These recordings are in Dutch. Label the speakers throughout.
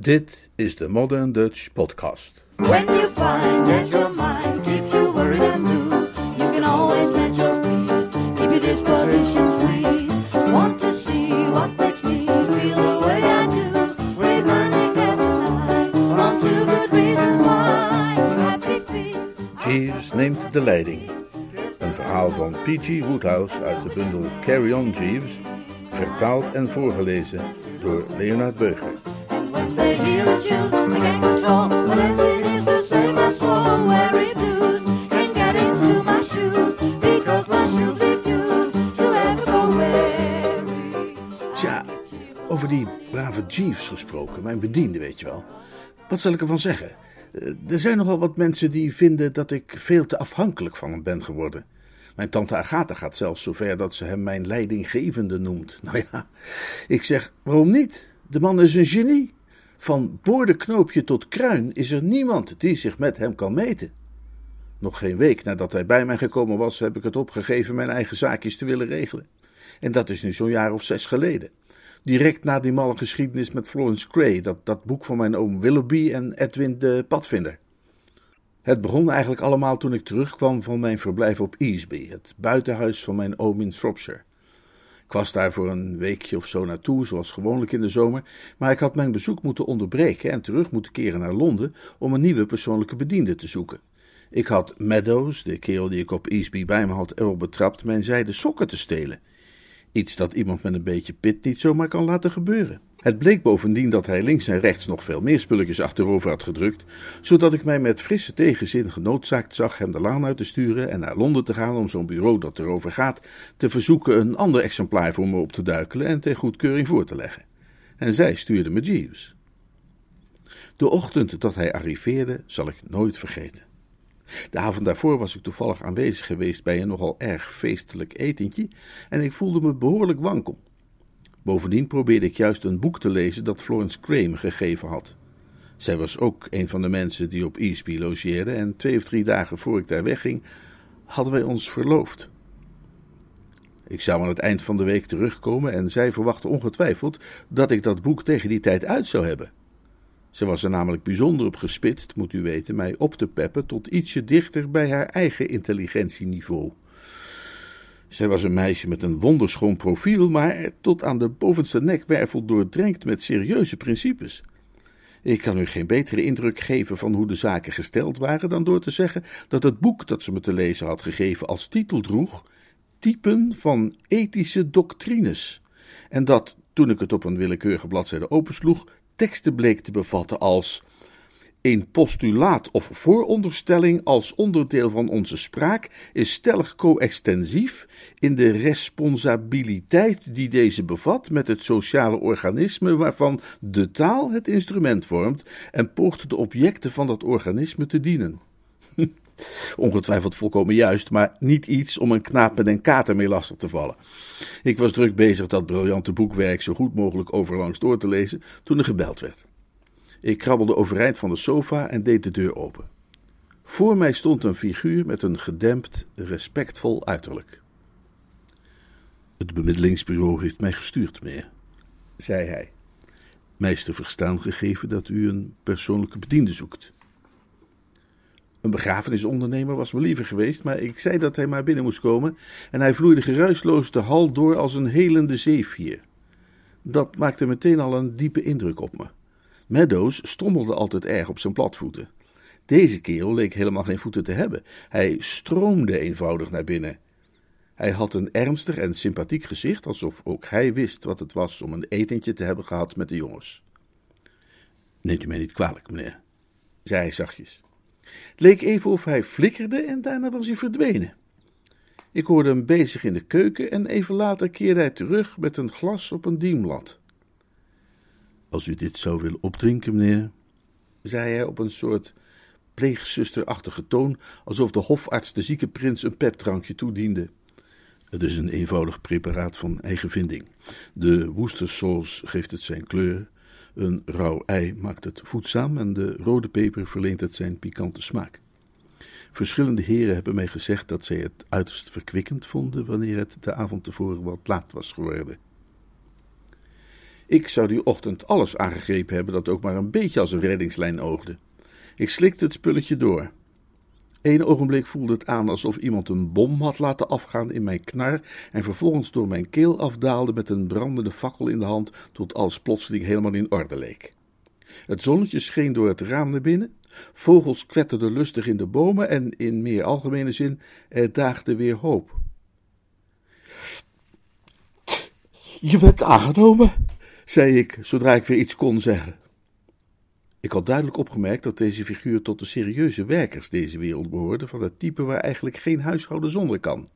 Speaker 1: Dit is de Modern Dutch Podcast.
Speaker 2: When you find that your mind keeps you worried and blue, you can always let your feet keep your disposition sweet. Want to see what makes me feel the way I do? We're burning gas tonight on two good reasons why. Happy feet.
Speaker 1: Jeeves neemt de leiding. Een verhaal van P.G. Woodhouse uit de bundel Carry On Jeeves, vertaald en voorgelezen door Leonard Beuger.
Speaker 2: Is refuse to ever.
Speaker 1: Tja, over die brave Jeeves gesproken, mijn bediende, weet je wel. Wat zal ik ervan zeggen? Eh, Er zijn nogal wat mensen die vinden dat ik veel te afhankelijk van hem ben geworden. Mijn tante Agatha gaat zelfs zover dat ze hem mijn leidinggevende noemt. Nou ja, ik zeg, waarom niet? De man is een genie. Van boordenknoopje tot kruin is er niemand die zich met hem kan meten. Nog geen week nadat hij bij mij gekomen was, heb ik het opgegeven mijn eigen zaakjes te willen regelen. En dat is nu zo'n jaar of zes geleden. Direct na die malle geschiedenis met Florence Gray, dat, dat boek van mijn oom Willoughby en Edwin de Padvinder. Het begon eigenlijk allemaal toen ik terugkwam van mijn verblijf op Easby, het buitenhuis van mijn oom in Shropshire. Ik was daar voor een weekje of zo naartoe, zoals gewoonlijk in de zomer, maar ik had mijn bezoek moeten onderbreken en terug moeten keren naar Londen om een nieuwe persoonlijke bediende te zoeken. Ik had Meadows, de kerel die ik op Easby bij me had, erop betrapt mijn zijden sokken te stelen. Iets dat iemand met een beetje pit niet zomaar kan laten gebeuren. Het bleek bovendien dat hij links en rechts nog veel meer spulletjes achterover had gedrukt, zodat ik mij met frisse tegenzin genoodzaakt zag hem de laan uit te sturen en naar Londen te gaan om zo'n bureau dat erover gaat te verzoeken een ander exemplaar voor me op te duikelen en ter goedkeuring voor te leggen. En zij stuurde me Jeeves. De ochtend dat hij arriveerde zal ik nooit vergeten. De avond daarvoor was ik toevallig aanwezig geweest bij een nogal erg feestelijk etentje en ik voelde me behoorlijk wankel. Bovendien probeerde ik juist een boek te lezen dat Florence Gray me gegeven had. Zij was ook een van de mensen die op Eastby logeerde en twee of drie dagen voor ik daar wegging, hadden wij ons verloofd. Ik zou aan het eind van de week terugkomen en zij verwachtte ongetwijfeld dat ik dat boek tegen die tijd uit zou hebben. Ze was er namelijk bijzonder op gespitst, moet u weten, mij op te peppen tot ietsje dichter bij haar eigen intelligentieniveau. Zij was een meisje met een wonderschoon profiel, maar tot aan de bovenste nekwervel doordrenkt met serieuze principes. Ik kan u geen betere indruk geven van hoe de zaken gesteld waren dan door te zeggen dat het boek dat ze me te lezen had gegeven als titel droeg Typen van ethische doctrines. En dat, toen ik het op een willekeurige bladzijde opensloeg, teksten bleek te bevatten als een postulaat of vooronderstelling als onderdeel van onze spraak is stellig coextensief in de responsabiliteit die deze bevat met het sociale organisme waarvan de taal het instrument vormt en poogt de objecten van dat organisme te dienen. Ongetwijfeld volkomen juist, maar niet iets om een knaap met een kater mee lastig te vallen. Ik was druk bezig dat briljante boekwerk zo goed mogelijk overlangs door te lezen toen er gebeld werd. Ik krabbelde overeind van de sofa en deed de deur open. Voor mij stond een figuur met een gedempt, respectvol uiterlijk. Het bemiddelingsbureau heeft mij gestuurd, meneer, zei hij. Mij is te verstaan gegeven dat u een persoonlijke bediende zoekt. Een begrafenisondernemer was me liever geweest, maar ik zei dat hij maar binnen moest komen en hij vloeide geruisloos de hal door als een helende zeevier. Dat maakte meteen al een diepe indruk op me. Meadows stommelde altijd erg op zijn platvoeten. Deze kerel leek helemaal geen voeten te hebben. Hij stroomde eenvoudig naar binnen. Hij had een ernstig en sympathiek gezicht, alsof ook hij wist wat het was om een etentje te hebben gehad met de jongens. Neemt u mij niet kwalijk, meneer, zei hij zachtjes. Het leek even of hij flikkerde en daarna was hij verdwenen. Ik hoorde hem bezig in de keuken en even later keerde hij terug met een glas op een diemlat. Als u dit zou willen opdrinken, meneer, zei hij op een soort pleegzusterachtige toon, alsof de hofarts de zieke prins een pepdrankje toediende. Het is een eenvoudig preparaat van eigen vinding. De woestersaus geeft het zijn kleur, een rauw ei maakt het voedzaam en de rode peper verleent het zijn pikante smaak. Verschillende heren hebben mij gezegd dat zij het uiterst verkwikkend vonden wanneer het de avond tevoren wat laat was geworden. Ik zou die ochtend alles aangegrepen hebben dat ook maar een beetje als een reddingslijn oogde. Ik slikte het spulletje door. Eén ogenblik voelde het aan alsof iemand een bom had laten afgaan in mijn knar en vervolgens door mijn keel afdaalde met een brandende fakkel in de hand tot alles plotseling helemaal in orde leek. Het zonnetje scheen door het raam naar binnen, vogels kwetterden lustig in de bomen en in meer algemene zin, er daagde weer hoop. Je bent aangenomen, zei ik, zodra ik weer iets kon zeggen. Ik had duidelijk opgemerkt dat deze figuur tot de serieuze werkers deze wereld behoorde, van het type waar eigenlijk geen huishouden zonder kan.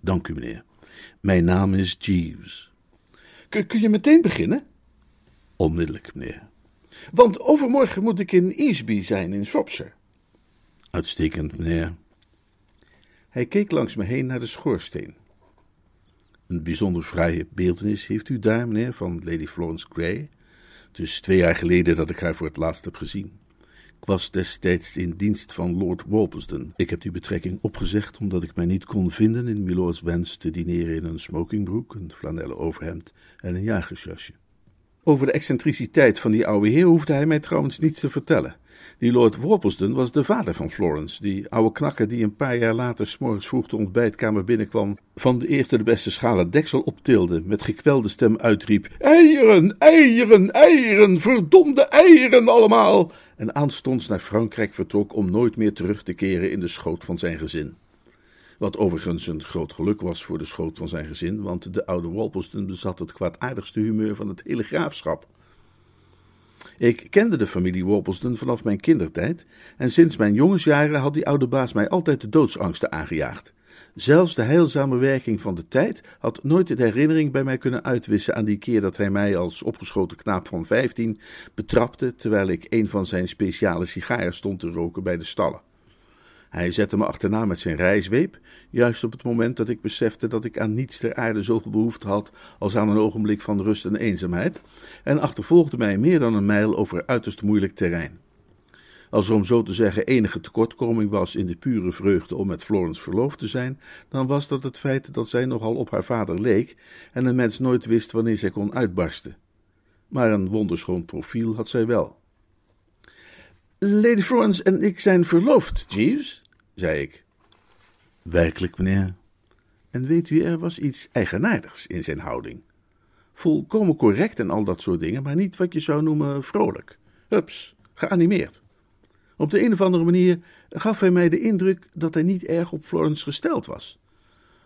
Speaker 1: Dank u, meneer. Mijn naam is Jeeves. Kun, je meteen beginnen? Onmiddellijk, meneer. Want overmorgen moet ik in Easby zijn, in Shropshire. Uitstekend, meneer. Hij keek langs me heen naar de schoorsteen. Een bijzonder fraaie beeldenis heeft u daar, meneer, van Lady Florence Gray. Het is twee jaar geleden dat ik haar voor het laatst heb gezien. Ik was destijds in dienst van Lord Worplesdon. Ik heb die betrekking opgezegd omdat ik mij niet kon vinden in Milords wens te dineren in een smokingbroek, een flanellen overhemd en een jagersjasje. Over de excentriciteit van die oude heer hoefde hij mij trouwens niets te vertellen. Die Lord Worplesdon was de vader van Florence, die oude knakker die een paar jaar later s'morgens vroeg de ontbijtkamer binnenkwam, van de eerste de beste schalen deksel optilde, met gekwelde stem uitriep: Eieren, eieren, eieren, verdomde eieren allemaal! En aanstonds naar Frankrijk vertrok om nooit meer terug te keren in de schoot van zijn gezin. Wat overigens een groot geluk was voor de schoot van zijn gezin, want de oude Worplesdon bezat het kwaadaardigste humeur van het hele graafschap. Ik kende de familie Worplesdon vanaf mijn kindertijd en sinds mijn jongensjaren had die oude baas mij altijd de doodsangsten aangejaagd. Zelfs de heilzame werking van de tijd had nooit de herinnering bij mij kunnen uitwissen aan die keer dat hij mij als opgeschoten knaap van vijftien betrapte terwijl ik een van zijn speciale sigaren stond te roken bij de stallen. Hij zette me achterna met zijn rijzweep, juist op het moment dat ik besefte dat ik aan niets ter aarde zoveel behoefte had als aan een ogenblik van rust en eenzaamheid, en achtervolgde mij meer dan een mijl over uiterst moeilijk terrein. Als er om zo te zeggen enige tekortkoming was in de pure vreugde om met Florence verloofd te zijn, dan was dat het feit dat zij nogal op haar vader leek en een mens nooit wist wanneer zij kon uitbarsten. Maar een wonderschoon profiel had zij wel. Lady Florence en ik zijn verloofd, Jeeves, zei ik. Werkelijk, meneer. En weet u, er was iets eigenaardigs in zijn houding. Volkomen correct en al dat soort dingen, maar niet wat je zou noemen vrolijk. Hups, geanimeerd. Op de een of andere manier gaf hij mij de indruk dat hij niet erg op Florence gesteld was.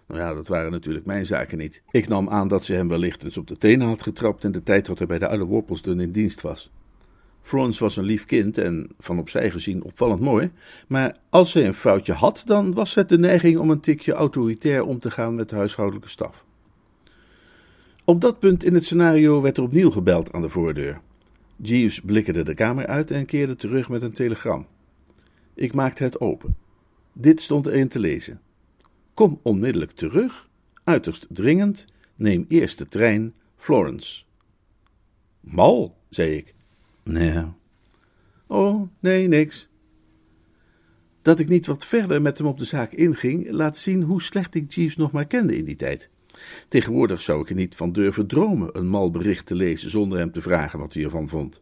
Speaker 1: Nou ja, dat waren natuurlijk mijn zaken niet. Ik nam aan dat ze hem wellicht eens op de tenen had getrapt in de tijd dat hij bij de oude Worplesdon in dienst was. Florence was een lief kind en van opzij gezien opvallend mooi, maar als zij een foutje had, dan was het de neiging om een tikje autoritair om te gaan met de huishoudelijke staf. Op dat punt in het scenario werd er opnieuw gebeld aan de voordeur. Jeeves blikkerde de kamer uit en keerde terug met een telegram. Ik maakte het open. Dit stond erin te lezen. Kom onmiddellijk terug, uiterst dringend, neem eerst de trein, Florence. Mal, zei ik. Nee. Oh, nee, niks. Dat ik niet wat verder met hem op de zaak inging, laat zien hoe slecht ik Jeeves nog maar kende in die tijd. Tegenwoordig zou ik er niet van durven dromen een mal bericht te lezen zonder hem te vragen wat hij ervan vond.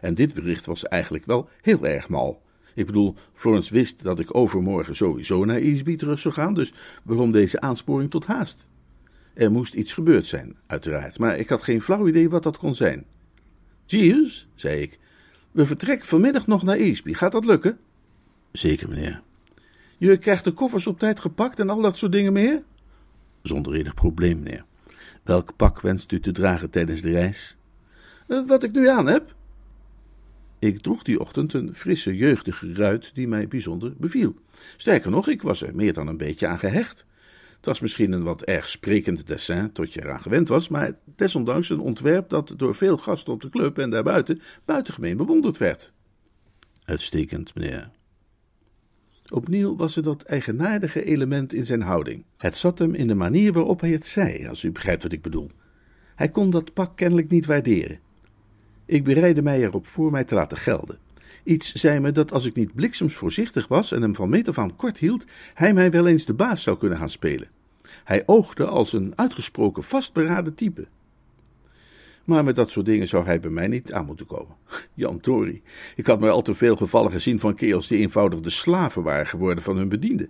Speaker 1: En dit bericht was eigenlijk wel heel erg mal. Ik bedoel, Florence wist dat ik overmorgen sowieso naar Easby terug zou gaan, dus waarom deze aansporing tot haast? Er moest iets gebeurd zijn, uiteraard, maar ik had geen flauw idee wat dat kon zijn. Jeeves, zei ik, we vertrekken vanmiddag nog naar Easby. Gaat dat lukken? Zeker, meneer. Je krijgt de koffers op tijd gepakt en al dat soort dingen meer? Zonder enig probleem, meneer. Welk pak wenst u te dragen tijdens de reis? Uh, wat ik nu aan heb. Ik droeg die ochtend een frisse, jeugdige ruit die mij bijzonder beviel. Sterker nog, ik was er meer dan een beetje aan gehecht. Het was misschien een wat erg sprekend dessin tot je eraan gewend was, maar desondanks een ontwerp dat door veel gasten op de club en daarbuiten buitengemeen bewonderd werd. Uitstekend, meneer. Opnieuw was er dat eigenaardige element in zijn houding. Het zat hem in de manier waarop hij het zei, als u begrijpt wat ik bedoel. Hij kon dat pak kennelijk niet waarderen. Ik bereidde mij erop voor mij te laten gelden. Iets zei me dat als ik niet bliksems voorzichtig was en hem van meet af aan kort hield, hij mij wel eens de baas zou kunnen gaan spelen. Hij oogde als een uitgesproken vastberaden type. Maar met dat soort dingen zou hij bij mij niet aan moeten komen. Jan Tori, ik had maar al te veel gevallen gezien van kerels die eenvoudig de slaven waren geworden van hun bedienden.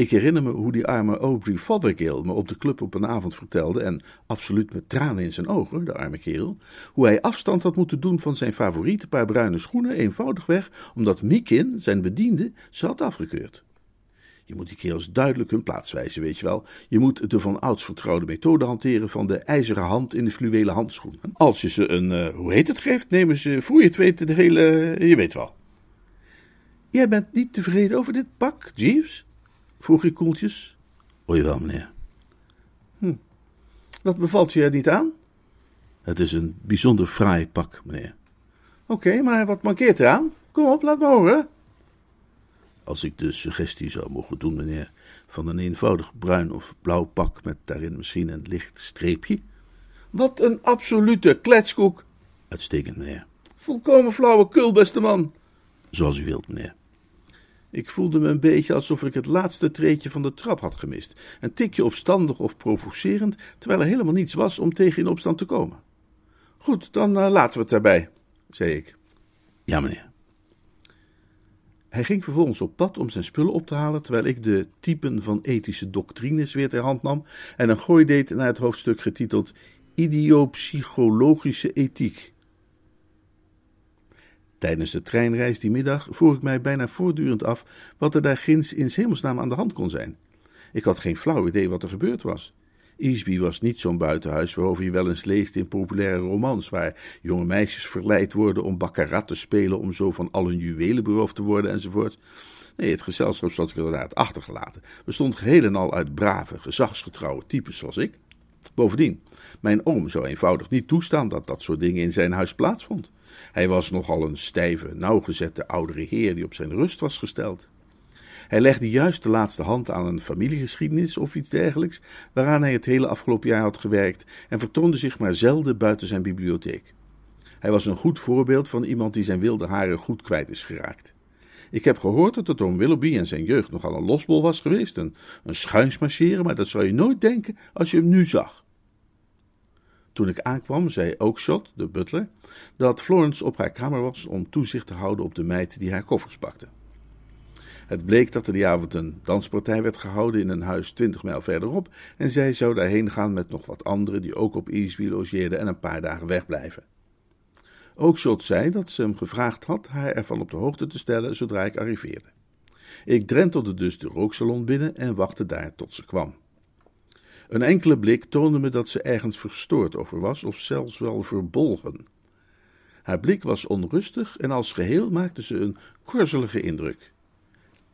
Speaker 1: Ik herinner me hoe die arme Aubrey Fothergill me op de club op een avond vertelde, en absoluut met tranen in zijn ogen, de arme kerel, hoe hij afstand had moeten doen van zijn favoriete paar bruine schoenen, eenvoudigweg omdat Mikin, zijn bediende, ze had afgekeurd. Je moet die kerels duidelijk hun plaats wijzen, weet je wel. Je moet de van ouds vertrouwde methode hanteren van de ijzeren hand in de fluwelen handschoen. Als je ze een, uh, hoe heet het, geeft, nemen ze, voor je het weet, de hele, je weet wel. Jij bent niet tevreden over dit pak, Jeeves? Vroeg ik koeltjes. O jawel, meneer. Hm. Wat bevalt je er niet aan? Het is een bijzonder fraai pak, meneer. Oké, maar wat mankeert eraan? Kom op, laat me horen. Als ik de suggestie zou mogen doen, meneer, van een eenvoudig bruin of blauw pak met daarin misschien een licht streepje. Wat een absolute kletskoek. Uitstekend, meneer. Volkomen flauwekul, beste man. Zoals u wilt, meneer. Ik voelde me een beetje alsof ik het laatste treedje van de trap had gemist. Een tikje opstandig of provocerend, terwijl er helemaal niets was om tegen in opstand te komen. Goed, dan uh, laten we het daarbij, zei ik. Ja, meneer. Hij ging vervolgens op pad om zijn spullen op te halen, terwijl ik de typen van ethische doctrines weer ter hand nam en een gooi deed naar het hoofdstuk getiteld Idiopsychologische ethiek. Tijdens de treinreis die middag vroeg ik mij bijna voortdurend af wat er daar ginds in hemelsnaam aan de hand kon zijn. Ik had geen flauw idee wat er gebeurd was. Easby was niet zo'n buitenhuis waarover je wel eens leest in populaire romans, waar jonge meisjes verleid worden om baccarat te spelen om zo van al hun juwelen beroofd te worden enzovoort. Nee, het gezelschap, zoals ik inderdaad achtergelaten, bestond geheel en al uit brave, gezagsgetrouwe types zoals ik. Bovendien, mijn oom zou eenvoudig niet toestaan dat dat soort dingen in zijn huis plaatsvond. Hij was nogal een stijve, nauwgezette oudere heer die op zijn rust was gesteld. Hij legde juist de laatste hand aan een familiegeschiedenis of iets dergelijks, waaraan hij het hele afgelopen jaar had gewerkt en vertoonde zich maar zelden buiten zijn bibliotheek. Hij was een goed voorbeeld van iemand die zijn wilde haren goed kwijt is geraakt. Ik heb gehoord dat het oom Willoughby in zijn jeugd nogal een losbol was geweest, een, een schuinsmarcheren, maar dat zou je nooit denken als je hem nu zag. Toen ik aankwam, zei Oakshot, de butler, dat Florence op haar kamer was om toezicht te houden op de meid die haar koffers pakte. Het bleek dat er die avond een danspartij werd gehouden in een huis twintig mijl verderop en zij zou daarheen gaan met nog wat anderen die ook op Easby logeerden en een paar dagen wegblijven. Oakshot zei dat ze hem gevraagd had haar ervan op de hoogte te stellen zodra ik arriveerde. Ik drentelde dus de rooksalon binnen en wachtte daar tot ze kwam. Een enkele blik toonde me dat ze ergens verstoord over was, of zelfs wel verbolgen. Haar blik was onrustig en als geheel maakte ze een korzelige indruk.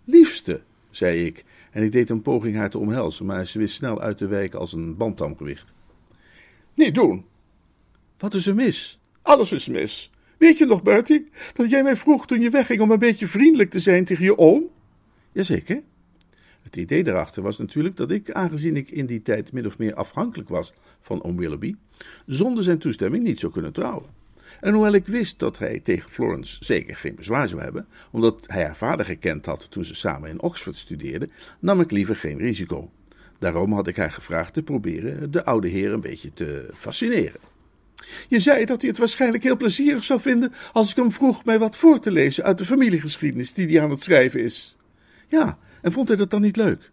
Speaker 1: Liefste, zei ik, en ik deed een poging haar te omhelzen, maar ze wist snel uit te wijken als een bantamgewicht. Niet doen. Wat is er mis? Alles is mis. Weet je nog, Bertie, dat jij mij vroeg toen je wegging om een beetje vriendelijk te zijn tegen je oom? Jazeker. Het idee daarachter was natuurlijk dat ik, aangezien ik in die tijd min of meer afhankelijk was van oom Willoughby, zonder zijn toestemming niet zou kunnen trouwen. En hoewel ik wist dat hij tegen Florence zeker geen bezwaar zou hebben, omdat hij haar vader gekend had toen ze samen in Oxford studeerden, nam ik liever geen risico. Daarom had ik haar gevraagd te proberen de oude heer een beetje te fascineren. Je zei dat hij het waarschijnlijk heel plezierig zou vinden als ik hem vroeg mij wat voor te lezen uit de familiegeschiedenis die hij aan het schrijven is. Ja, en vond hij dat dan niet leuk?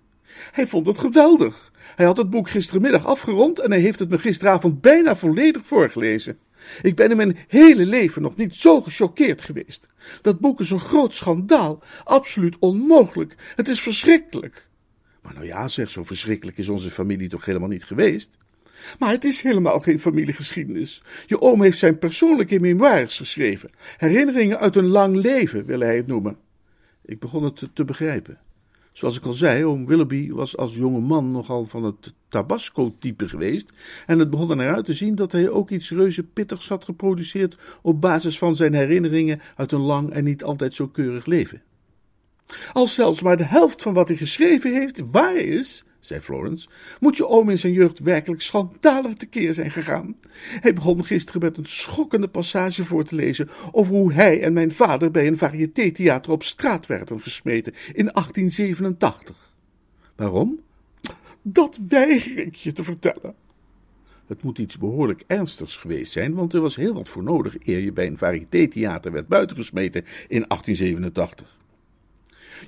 Speaker 1: Hij vond het geweldig. Hij had het boek gistermiddag afgerond en hij heeft het me gisteravond bijna volledig voorgelezen. Ik ben in mijn hele leven nog niet zo gechoqueerd geweest. Dat boek is een groot schandaal, absoluut onmogelijk. Het is verschrikkelijk. Maar nou ja, zeg, zo verschrikkelijk is onze familie toch helemaal niet geweest? Maar het is helemaal geen familiegeschiedenis. Je oom heeft zijn persoonlijke memoires geschreven. Herinneringen uit een lang leven, wil hij het noemen. Ik begon het te begrijpen. Zoals ik al zei, oom Willoughby was als jonge man nogal van het Tabasco-type geweest, en het begon eruit te zien dat hij ook iets reuze pittigs had geproduceerd op basis van zijn herinneringen uit een lang en niet altijd zo keurig leven. Als zelfs maar de helft van wat hij geschreven heeft waar is, zei Florence, moet je oom in zijn jeugd werkelijk schandalig tekeer zijn gegaan. Hij begon gisteren met een schokkende passage voor te lezen over hoe hij en mijn vader bij een variététheater op straat werden gesmeten in 1887. Waarom? Dat weiger ik je te vertellen. Het moet iets behoorlijk ernstigs geweest zijn, want er was heel wat voor nodig eer je bij een variététheater werd buitengesmeten in 1887.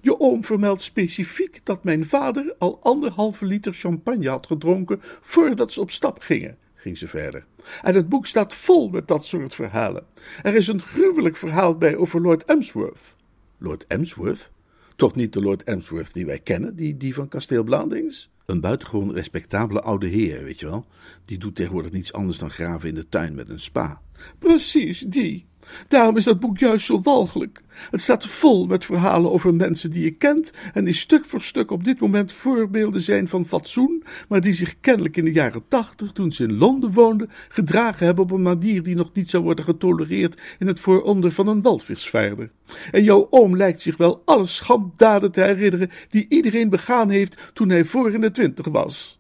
Speaker 1: Je oom vermeldt specifiek dat mijn vader al anderhalve liter champagne had gedronken voordat ze op stap gingen, ging ze verder. En het boek staat vol met dat soort verhalen. Er is een gruwelijk verhaal bij over Lord Emsworth. Lord Emsworth? Toch niet de Lord Emsworth die wij kennen, die, die van kasteel Blandings? Een buitengewoon respectabele oude heer, weet je wel. Die doet tegenwoordig niets anders dan graven in de tuin met een spa. Precies, die. Daarom is dat boek juist zo walgelijk. Het staat vol met verhalen over mensen die je kent en die stuk voor stuk op dit moment voorbeelden zijn van fatsoen, maar die zich kennelijk in de jaren tachtig, toen ze in Londen woonden, gedragen hebben op een manier die nog niet zou worden getolereerd in het vooronder van een walvisvaarder. En jouw oom lijkt zich wel alle schanddaden te herinneren die iedereen begaan heeft toen hij voor in de twintig was.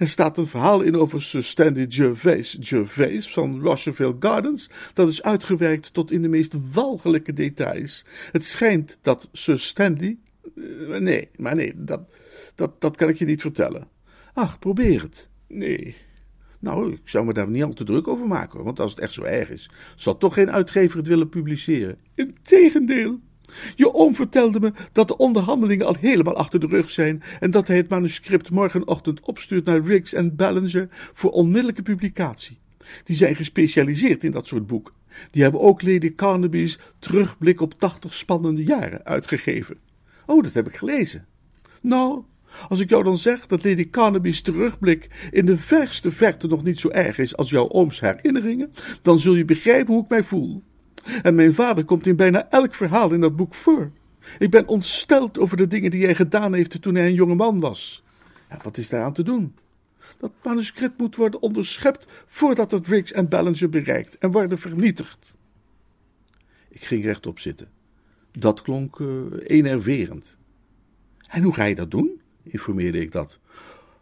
Speaker 1: Er staat een verhaal in over Sir Stanley Gervais Gervais van Rocheville Gardens, dat is uitgewerkt tot in de meest walgelijke details. Het schijnt dat Sir Stanley. eh, nee, maar nee, dat, dat, dat kan ik je niet vertellen. Ach, probeer het. Nee. Nou, ik zou me daar niet al te druk over maken, want als het echt zo erg is, zal toch geen uitgever het willen publiceren. Integendeel. Je oom vertelde me dat de onderhandelingen al helemaal achter de rug zijn en dat hij het manuscript morgenochtend opstuurt naar Riggs en Ballinger voor onmiddellijke publicatie. Die zijn gespecialiseerd in dat soort boek. Die hebben ook Lady Carnaby's Terugblik op 80 spannende jaren uitgegeven. Oh, dat heb ik gelezen. Nou, als ik jou dan zeg dat Lady Carnaby's terugblik in de verste verte nog niet zo erg is als jouw ooms herinneringen, dan zul je begrijpen hoe ik mij voel. En mijn vader komt in bijna elk verhaal in dat boek voor. Ik ben ontsteld over de dingen die hij gedaan heeft toen hij een jonge man was. Ja, wat is daaraan te doen? Dat manuscript moet worden onderschept voordat het Riggs en Ballinger bereikt en worden vernietigd. Ik ging rechtop zitten. Dat klonk uh, enerverend. En hoe ga je dat doen? informeerde ik dat.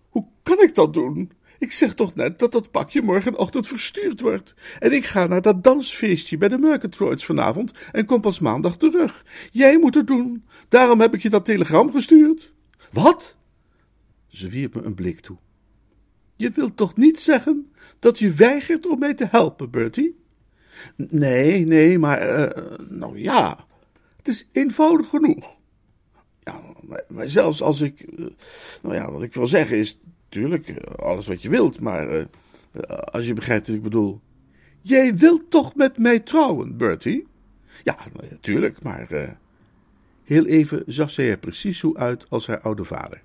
Speaker 1: Hoe kan ik dat doen? Ik zeg toch net dat dat pakje morgenochtend verstuurd wordt. En ik ga naar dat dansfeestje bij de Murgatroyds vanavond en kom pas maandag terug. Jij moet het doen. Daarom heb ik je dat telegram gestuurd. Wat? Ze wierp me een blik toe. Je wilt toch niet zeggen dat je weigert om mij te helpen, Bertie? Nee, nee, maar, uh, nou ja, het is eenvoudig genoeg. Ja, maar, zelfs als ik, uh, nou ja, wat ik wil zeggen is, tuurlijk, uh, alles wat je wilt, maar als je begrijpt wat ik bedoel. Jij wilt toch met mij trouwen, Bertie? Ja, natuurlijk, maar heel even zag zij er precies zo uit als haar oude vader.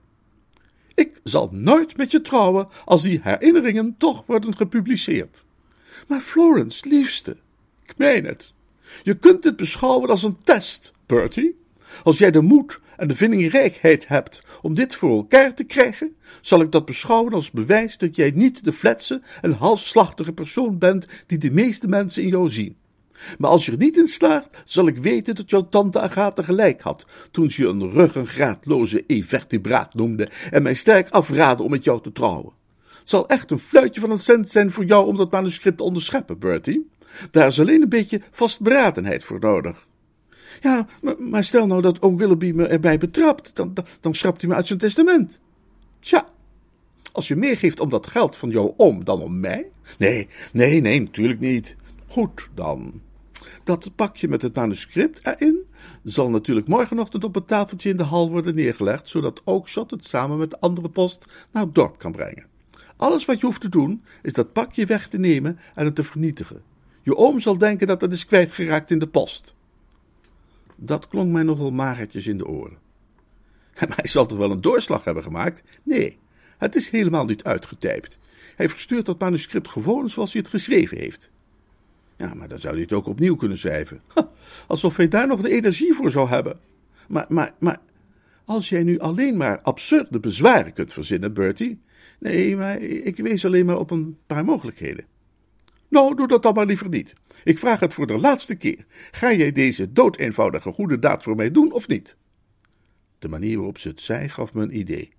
Speaker 1: Ik zal nooit met je trouwen als die herinneringen toch worden gepubliceerd. Maar Florence, liefste, ik meen het. Je kunt dit beschouwen als een test, Bertie. Als jij de moed en de vindingrijkheid hebt om dit voor elkaar te krijgen, zal ik dat beschouwen als bewijs dat jij niet de fletse en halfslachtige persoon bent die de meeste mensen in jou zien. Maar als je er niet in slaagt, zal ik weten dat jouw tante Agatha gelijk had toen ze je een ruggengraatloze evertibraat noemde en mij sterk afraadde om met jou te trouwen. Het zal echt een fluitje van een cent zijn voor jou om dat manuscript te onderscheppen, Bertie. Daar is alleen een beetje vastberadenheid voor nodig. Ja, maar, stel nou dat oom Willoughby me erbij betrapt, dan, dan, dan schrapt hij me uit zijn testament. Tja, als je meer geeft om dat geld van jouw oom dan om mij? Nee, nee, nee, natuurlijk niet. Goed dan. Dat pakje met het manuscript erin zal natuurlijk morgenochtend op het tafeltje in de hal worden neergelegd, zodat Oakshot het samen met de andere post naar het dorp kan brengen. Alles wat je hoeft te doen, is dat pakje weg te nemen en het te vernietigen. Je oom zal denken dat het is kwijtgeraakt in de post. Dat klonk mij nogal magertjes in de oren. En hij zal toch wel een doorslag hebben gemaakt? Nee, het is helemaal niet uitgetypt. Hij verstuurt dat manuscript gewoon zoals hij het geschreven heeft. Ja, maar dan zou hij het ook opnieuw kunnen schrijven. Alsof hij daar nog de energie voor zou hebben. Maar, maar, maar, als jij nu alleen maar absurde bezwaren kunt verzinnen, Bertie. Nee, maar ik wees alleen maar op een paar mogelijkheden. Nou, doe dat dan maar liever niet. Ik vraag het voor de laatste keer. Ga jij deze doodeenvoudige goede daad voor mij doen of niet? De manier waarop ze het zei gaf me een idee.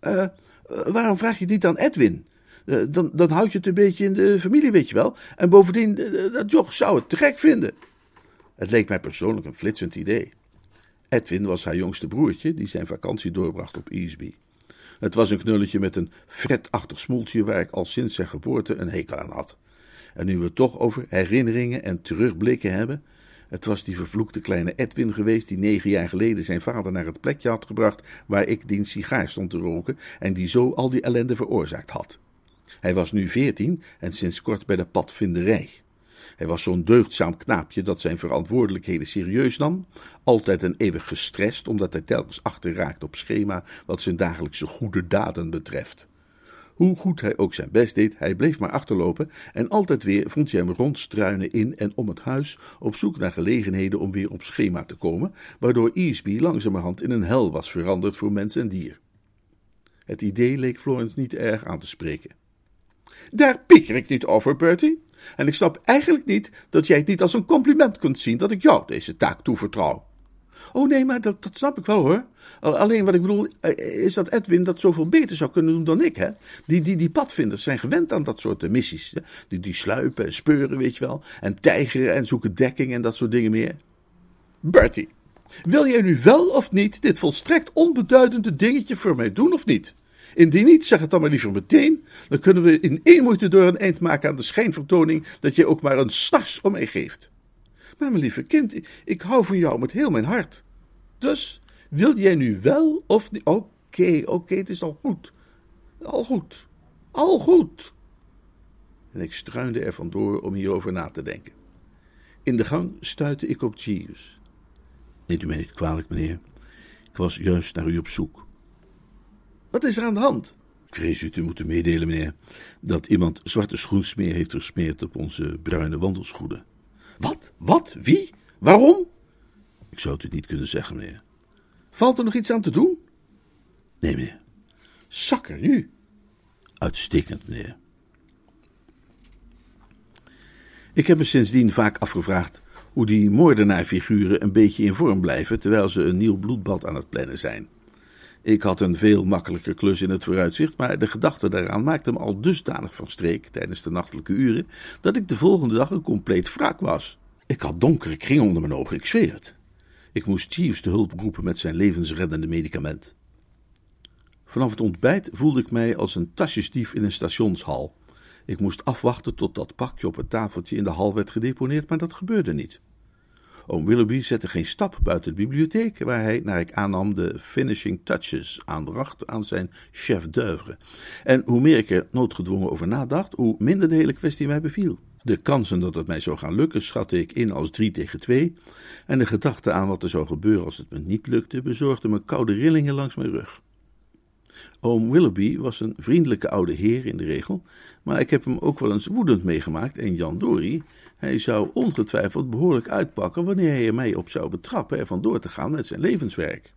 Speaker 1: Uh, waarom vraag je het niet aan Edwin? Uh, dan, dan houd je het een beetje in de familie, weet je wel. En bovendien, uh, dat joch zou het te gek vinden. Het leek mij persoonlijk een flitsend idee. Edwin was haar jongste broertje, die zijn vakantie doorbracht op Easby. Het was een knulletje met een fretachtig smoeltje waar ik al sinds zijn geboorte een hekel aan had. En nu we het toch over herinneringen en terugblikken hebben. Het was die vervloekte kleine Edwin geweest die negen jaar geleden zijn vader naar het plekje had gebracht waar ik diens sigaar stond te roken en die zo al die ellende veroorzaakt had. Hij was nu veertien en sinds kort bij de padvinderij. Hij was zo'n deugdzaam knaapje dat zijn verantwoordelijkheden serieus nam, altijd en eeuwig gestrest omdat hij telkens achterraakt op schema wat zijn dagelijkse goede daden betreft. Hoe goed hij ook zijn best deed, hij bleef maar achterlopen en altijd weer vond je hem rondstruinen in en om het huis op zoek naar gelegenheden om weer op schema te komen, waardoor Easby langzamerhand in een hel was veranderd voor mens en dier. Het idee leek Florence niet erg aan te spreken. Daar pieker ik niet over, Bertie. En ik snap eigenlijk niet dat jij het niet als een compliment kunt zien dat ik jou deze taak toevertrouw. Oh nee, maar dat, dat snap ik wel hoor. Alleen wat ik bedoel eh, is dat Edwin dat zoveel beter zou kunnen doen dan ik. Hè? Die, die, die padvinders zijn gewend aan dat soort missies. Die, die sluipen en speuren, weet je wel. En tijgeren en zoeken dekking en dat soort dingen meer. Bertie, wil jij nu wel of niet dit volstrekt onbeduidende dingetje voor mij doen of niet? Indien niet, zeg het dan maar liever meteen. Dan kunnen we in één moeite door een eind maken aan de schijnvertoning dat je ook maar een snars om mij geeft. Maar mijn lieve kind, ik hou van jou met heel mijn hart. Dus, wil jij nu wel of niet? Oké, oké, het is al goed. Al goed. Al goed. En ik struinde er vandoor om hierover na te denken. In de gang stuitte ik op Jeeves. Neemt u mij niet kwalijk, meneer. Ik was juist naar u op zoek. Wat is er aan de hand? Ik vrees u te moeten meedelen, meneer, dat iemand zwarte schoensmeer heeft versmeerd op onze bruine wandelschoenen. Wat? Wat? Wie? Waarom? Ik zou het u niet kunnen zeggen, meneer. Valt er nog iets aan te doen? Nee, meneer. Zakker, u. Uitstekend, meneer. Ik heb me sindsdien vaak afgevraagd hoe die moordenaarfiguren een beetje in vorm blijven terwijl ze een nieuw bloedbad aan het plannen zijn. Ik had een veel makkelijker klus in het vooruitzicht, maar de gedachte daaraan maakte me al dusdanig van streek tijdens de nachtelijke uren, dat ik de volgende dag een compleet wraak was. Ik had donkere kring onder mijn ogen, ik zweer het. Ik moest Jeeves te hulp roepen met zijn levensreddende medicament. Vanaf het ontbijt voelde ik mij als een tasjesdief in een stationshal. Ik moest afwachten tot dat pakje op het tafeltje in de hal werd gedeponeerd, maar dat gebeurde niet. Oom Willoughby zette geen stap buiten de bibliotheek, waar hij, naar ik aannam, de finishing touches aanbracht aan zijn chef d'oeuvre. En hoe meer ik er noodgedwongen over nadacht, hoe minder de hele kwestie mij beviel. De kansen dat het mij zou gaan lukken schatte ik in als drie tegen twee, en de gedachte aan wat er zou gebeuren als het me niet lukte, bezorgde me koude rillingen langs mijn rug. Oom Willoughby was een vriendelijke oude heer in de regel, maar ik heb hem ook wel eens woedend meegemaakt en Jan Dory, hij zou ongetwijfeld behoorlijk uitpakken wanneer hij er mij op zou betrappen er vandoor te gaan met zijn levenswerk.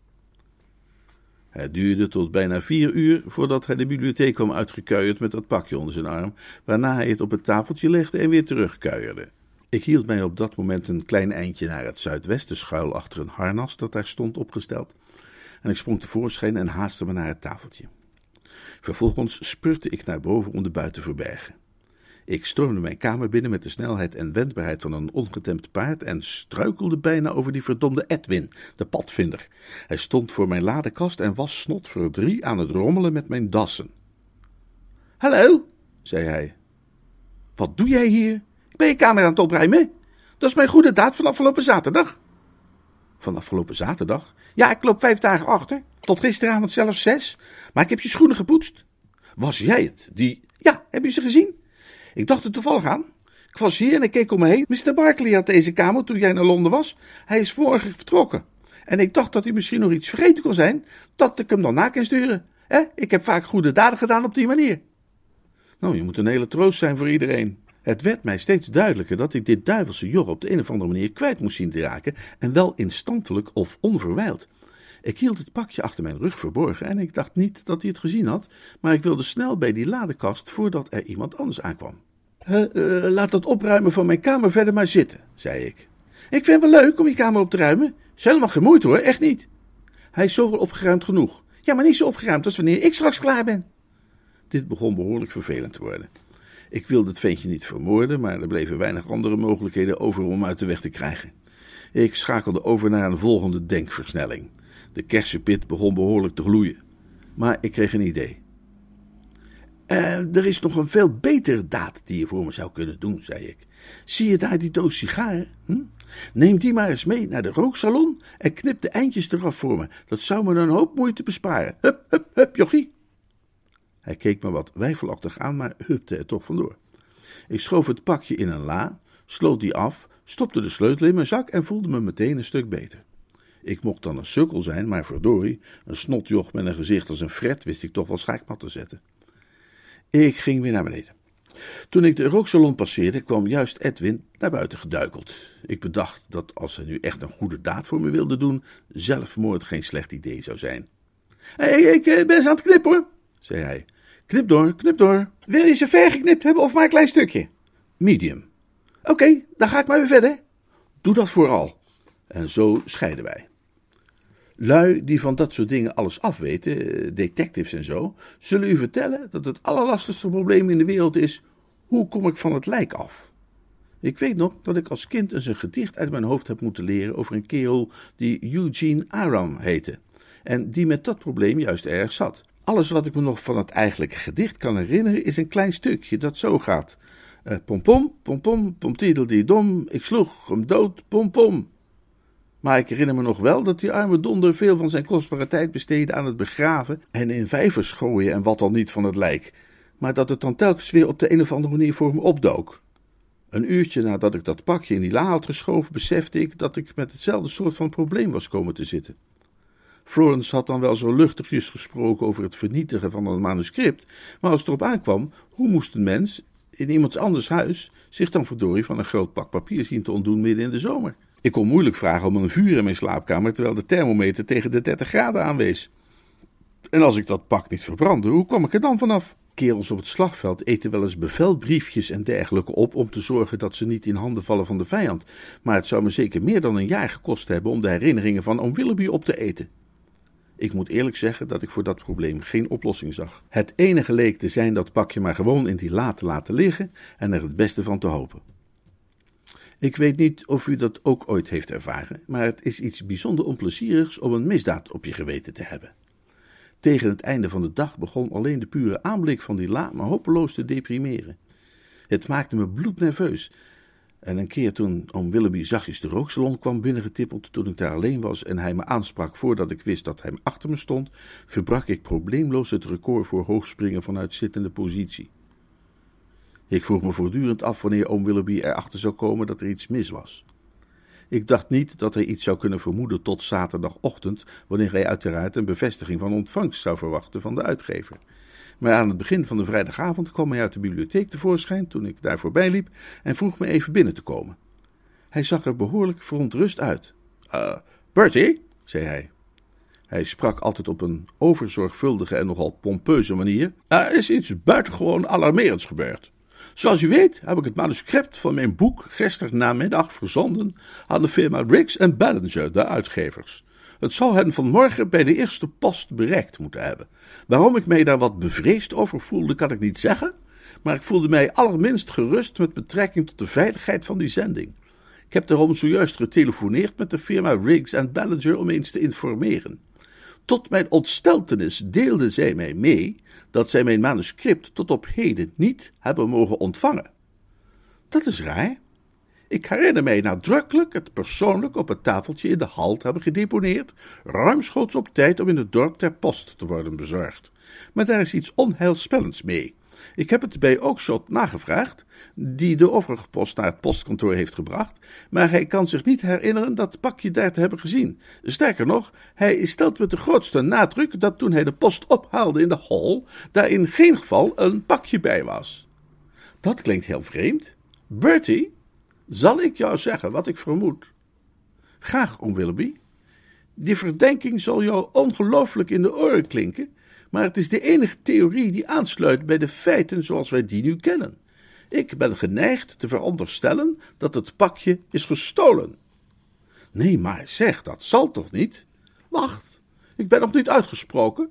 Speaker 1: Het duurde tot bijna vier uur voordat hij de bibliotheek kwam uitgekuierd met dat pakje onder zijn arm, waarna hij het op het tafeltje legde en weer terugkuierde. Ik hield mij op dat moment een klein eindje naar het zuidwesten schuil achter een harnas dat daar stond opgesteld, en ik sprong tevoorschijn en haastte me naar het tafeltje. Vervolgens spurte ik naar boven om de buiten te verbergen. Ik stormde mijn kamer binnen met de snelheid en wendbaarheid van een ongetemd paard en struikelde bijna over die verdomde Edwin, de padvinder. Hij stond voor mijn ladekast en was snot voor drie aan het rommelen met mijn dassen. Hallo, zei hij. Wat doe jij hier? Ik ben je kamer aan het opruimen. Dat is mijn goede daad van afgelopen zaterdag. Van afgelopen zaterdag? Ja, ik loop vijf dagen achter. Tot gisteravond zelfs zes. Maar ik heb je schoenen gepoetst. Was jij het? Die. Ja, heb je ze gezien? Ik dacht er toevallig aan. Ik was hier en ik keek om me heen. Mr. Barkley had deze kamer toen jij naar Londen was. Hij is vorige vertrokken. En ik dacht dat hij misschien nog iets vergeten kon zijn, dat ik hem dan na kan sturen. He? Ik heb vaak goede daden gedaan op die manier. Nou, je moet een hele troost zijn voor iedereen. Het werd mij steeds duidelijker dat ik dit duivelse joch op de een of andere manier kwijt moest zien te raken, en wel instantelijk of onverwijld. Ik hield het pakje achter mijn rug verborgen en ik dacht niet dat hij het gezien had, maar ik wilde snel bij die ladekast voordat er iemand anders aankwam. Uh, laat dat opruimen van mijn kamer verder maar zitten, zei ik. Ik vind het wel leuk om je kamer op te ruimen. Is helemaal geen moeite hoor, echt niet. Hij is zoveel opgeruimd genoeg. Ja, maar niet zo opgeruimd als wanneer ik straks klaar ben. Dit begon behoorlijk vervelend te worden. Ik wilde het ventje niet vermoorden, maar er bleven weinig andere mogelijkheden over om uit de weg te krijgen. Ik schakelde over naar een volgende denkversnelling. De kersenpit begon behoorlijk te gloeien. Maar ik kreeg een idee. Eh, er is nog een veel betere daad die je voor me zou kunnen doen, zei ik. Zie je daar die doos sigaren? Hm? Neem die maar eens mee naar de rooksalon en knip de eindjes eraf voor me. Dat zou me een hoop moeite besparen. Hup, hup, hup, jochie. Hij keek me wat weifelachtig aan, maar hupte er toch vandoor. Ik schoof het pakje in een la, sloot die af, stopte de sleutel in mijn zak en voelde me meteen een stuk beter. Ik mocht dan een sukkel zijn, maar verdorie, een snotjoch met een gezicht als een fret wist ik toch wel schaakmat te zetten. Ik ging weer naar beneden. Toen ik de rooksalon passeerde, kwam juist Edwin naar buiten geduikeld. Ik bedacht dat als hij nu echt een goede daad voor me wilde doen, zelfmoord geen slecht idee zou zijn. Hey, ik eh, ben aan het knippen hoor, zei hij. Knip door, knip door. Wil je ze ver geknipt hebben of maar een klein stukje? Medium. Oké, dan ga ik maar weer verder. Doe dat vooral. En zo scheiden wij. Lui die van dat soort dingen alles afweten, detectives en zo, zullen u vertellen dat het allerlastigste probleem in de wereld is: hoe kom ik van het lijk af? Ik weet nog dat ik als kind eens een gedicht uit mijn hoofd heb moeten leren over een kerel die Eugene Aram heette. En die met dat probleem juist erg zat. Alles wat ik me nog van het eigenlijke gedicht kan herinneren is een klein stukje dat zo gaat. Uh, pom pom, pom pom, pom die dom, ik sloeg hem dood, pom pom. Maar ik herinner me nog wel dat die arme donder veel van zijn kostbare tijd besteedde aan het begraven en in vijvers gooien en wat dan niet van het lijk, maar dat het dan telkens weer op de een of andere manier voor me opdook. Een uurtje nadat ik dat pakje in die la had geschoven, besefte ik dat ik met hetzelfde soort van probleem was komen te zitten. Florence had dan wel zo luchtigjes gesproken over het vernietigen van een manuscript, maar als het erop aankwam, hoe moest een mens in iemands anders huis zich dan verdorie van een groot pak papier zien te ontdoen midden in de zomer? Ik kon moeilijk vragen om een vuur in mijn slaapkamer terwijl de thermometer tegen de 30 graden aanwees. En als ik dat pak niet verbrandde, hoe kwam ik er dan vanaf? Kerels op het slagveld eten wel eens bevelbriefjes en dergelijke op om te zorgen dat ze niet in handen vallen van de vijand. Maar het zou me zeker meer dan een jaar gekost hebben om de herinneringen van oom Willoughby op te eten. Ik moet eerlijk zeggen dat ik voor dat probleem geen oplossing zag. Het enige leek te zijn dat pakje maar gewoon in die la te laten liggen en er het beste van te hopen. Ik weet niet of u dat ook ooit heeft ervaren, maar het is iets bijzonder onplezierigs om een misdaad op je geweten te hebben. Tegen het einde van de dag begon alleen de pure aanblik van die la me hopeloos te deprimeren. Het maakte me bloednerveus. En een keer toen oom Willoughby zachtjes de rooksalon kwam binnengetippeld toen ik daar alleen was en hij me aansprak voordat ik wist dat hij achter me stond, verbrak ik probleemloos het record voor hoogspringen vanuit zittende positie. Ik vroeg me voortdurend af wanneer oom Willoughby erachter zou komen dat er iets mis was. Ik dacht niet dat hij iets zou kunnen vermoeden tot zaterdagochtend, wanneer hij uiteraard een bevestiging van ontvangst zou verwachten van de uitgever. Maar aan het begin van de vrijdagavond kwam hij uit de bibliotheek tevoorschijn toen ik daar voorbij liep en vroeg me even binnen te komen. Hij zag er behoorlijk verontrust uit. Uh, Bertie, zei hij. Hij sprak altijd op een overzorgvuldige en nogal pompeuze manier. Er is iets buitengewoon alarmerends gebeurd. Zoals u weet heb ik het manuscript van mijn boek gisteren namiddag verzonden aan de firma Riggs Ballinger, de uitgevers. Het zou hen vanmorgen bij de eerste post bereikt moeten hebben. Waarom ik mij daar wat bevreesd over voelde, kan ik niet zeggen, maar ik voelde mij allerminst gerust met betrekking tot de veiligheid van die zending. Ik heb daarom zojuist getelefoneerd met de firma Riggs Ballinger om eens te informeren. Tot mijn ontsteltenis deelden zij mij mee dat zij mijn manuscript tot op heden niet hebben mogen ontvangen. Dat is raar. Ik herinner mij nadrukkelijk het persoonlijk op het tafeltje in de hal te hebben gedeponeerd, ruimschoots op tijd om in het dorp ter post te worden bezorgd. Maar daar is iets onheilspellends mee. Ik heb het bij Oakshot nagevraagd, die de overige post naar het postkantoor heeft gebracht, maar hij kan zich niet herinneren dat pakje daar te hebben gezien. Sterker nog, hij stelt met de grootste nadruk dat toen hij de post ophaalde in de hall, daar in geen geval een pakje bij was. Dat klinkt heel vreemd. Bertie, zal ik jou zeggen wat ik vermoed? Graag, om Willoughby. Die verdenking zal jou ongelooflijk in de oren klinken, maar het is de enige theorie die aansluit bij de feiten zoals wij die nu kennen. Ik ben geneigd te veronderstellen dat het pakje is gestolen. Nee, maar zeg, dat zal toch niet? Wacht, ik ben nog niet uitgesproken.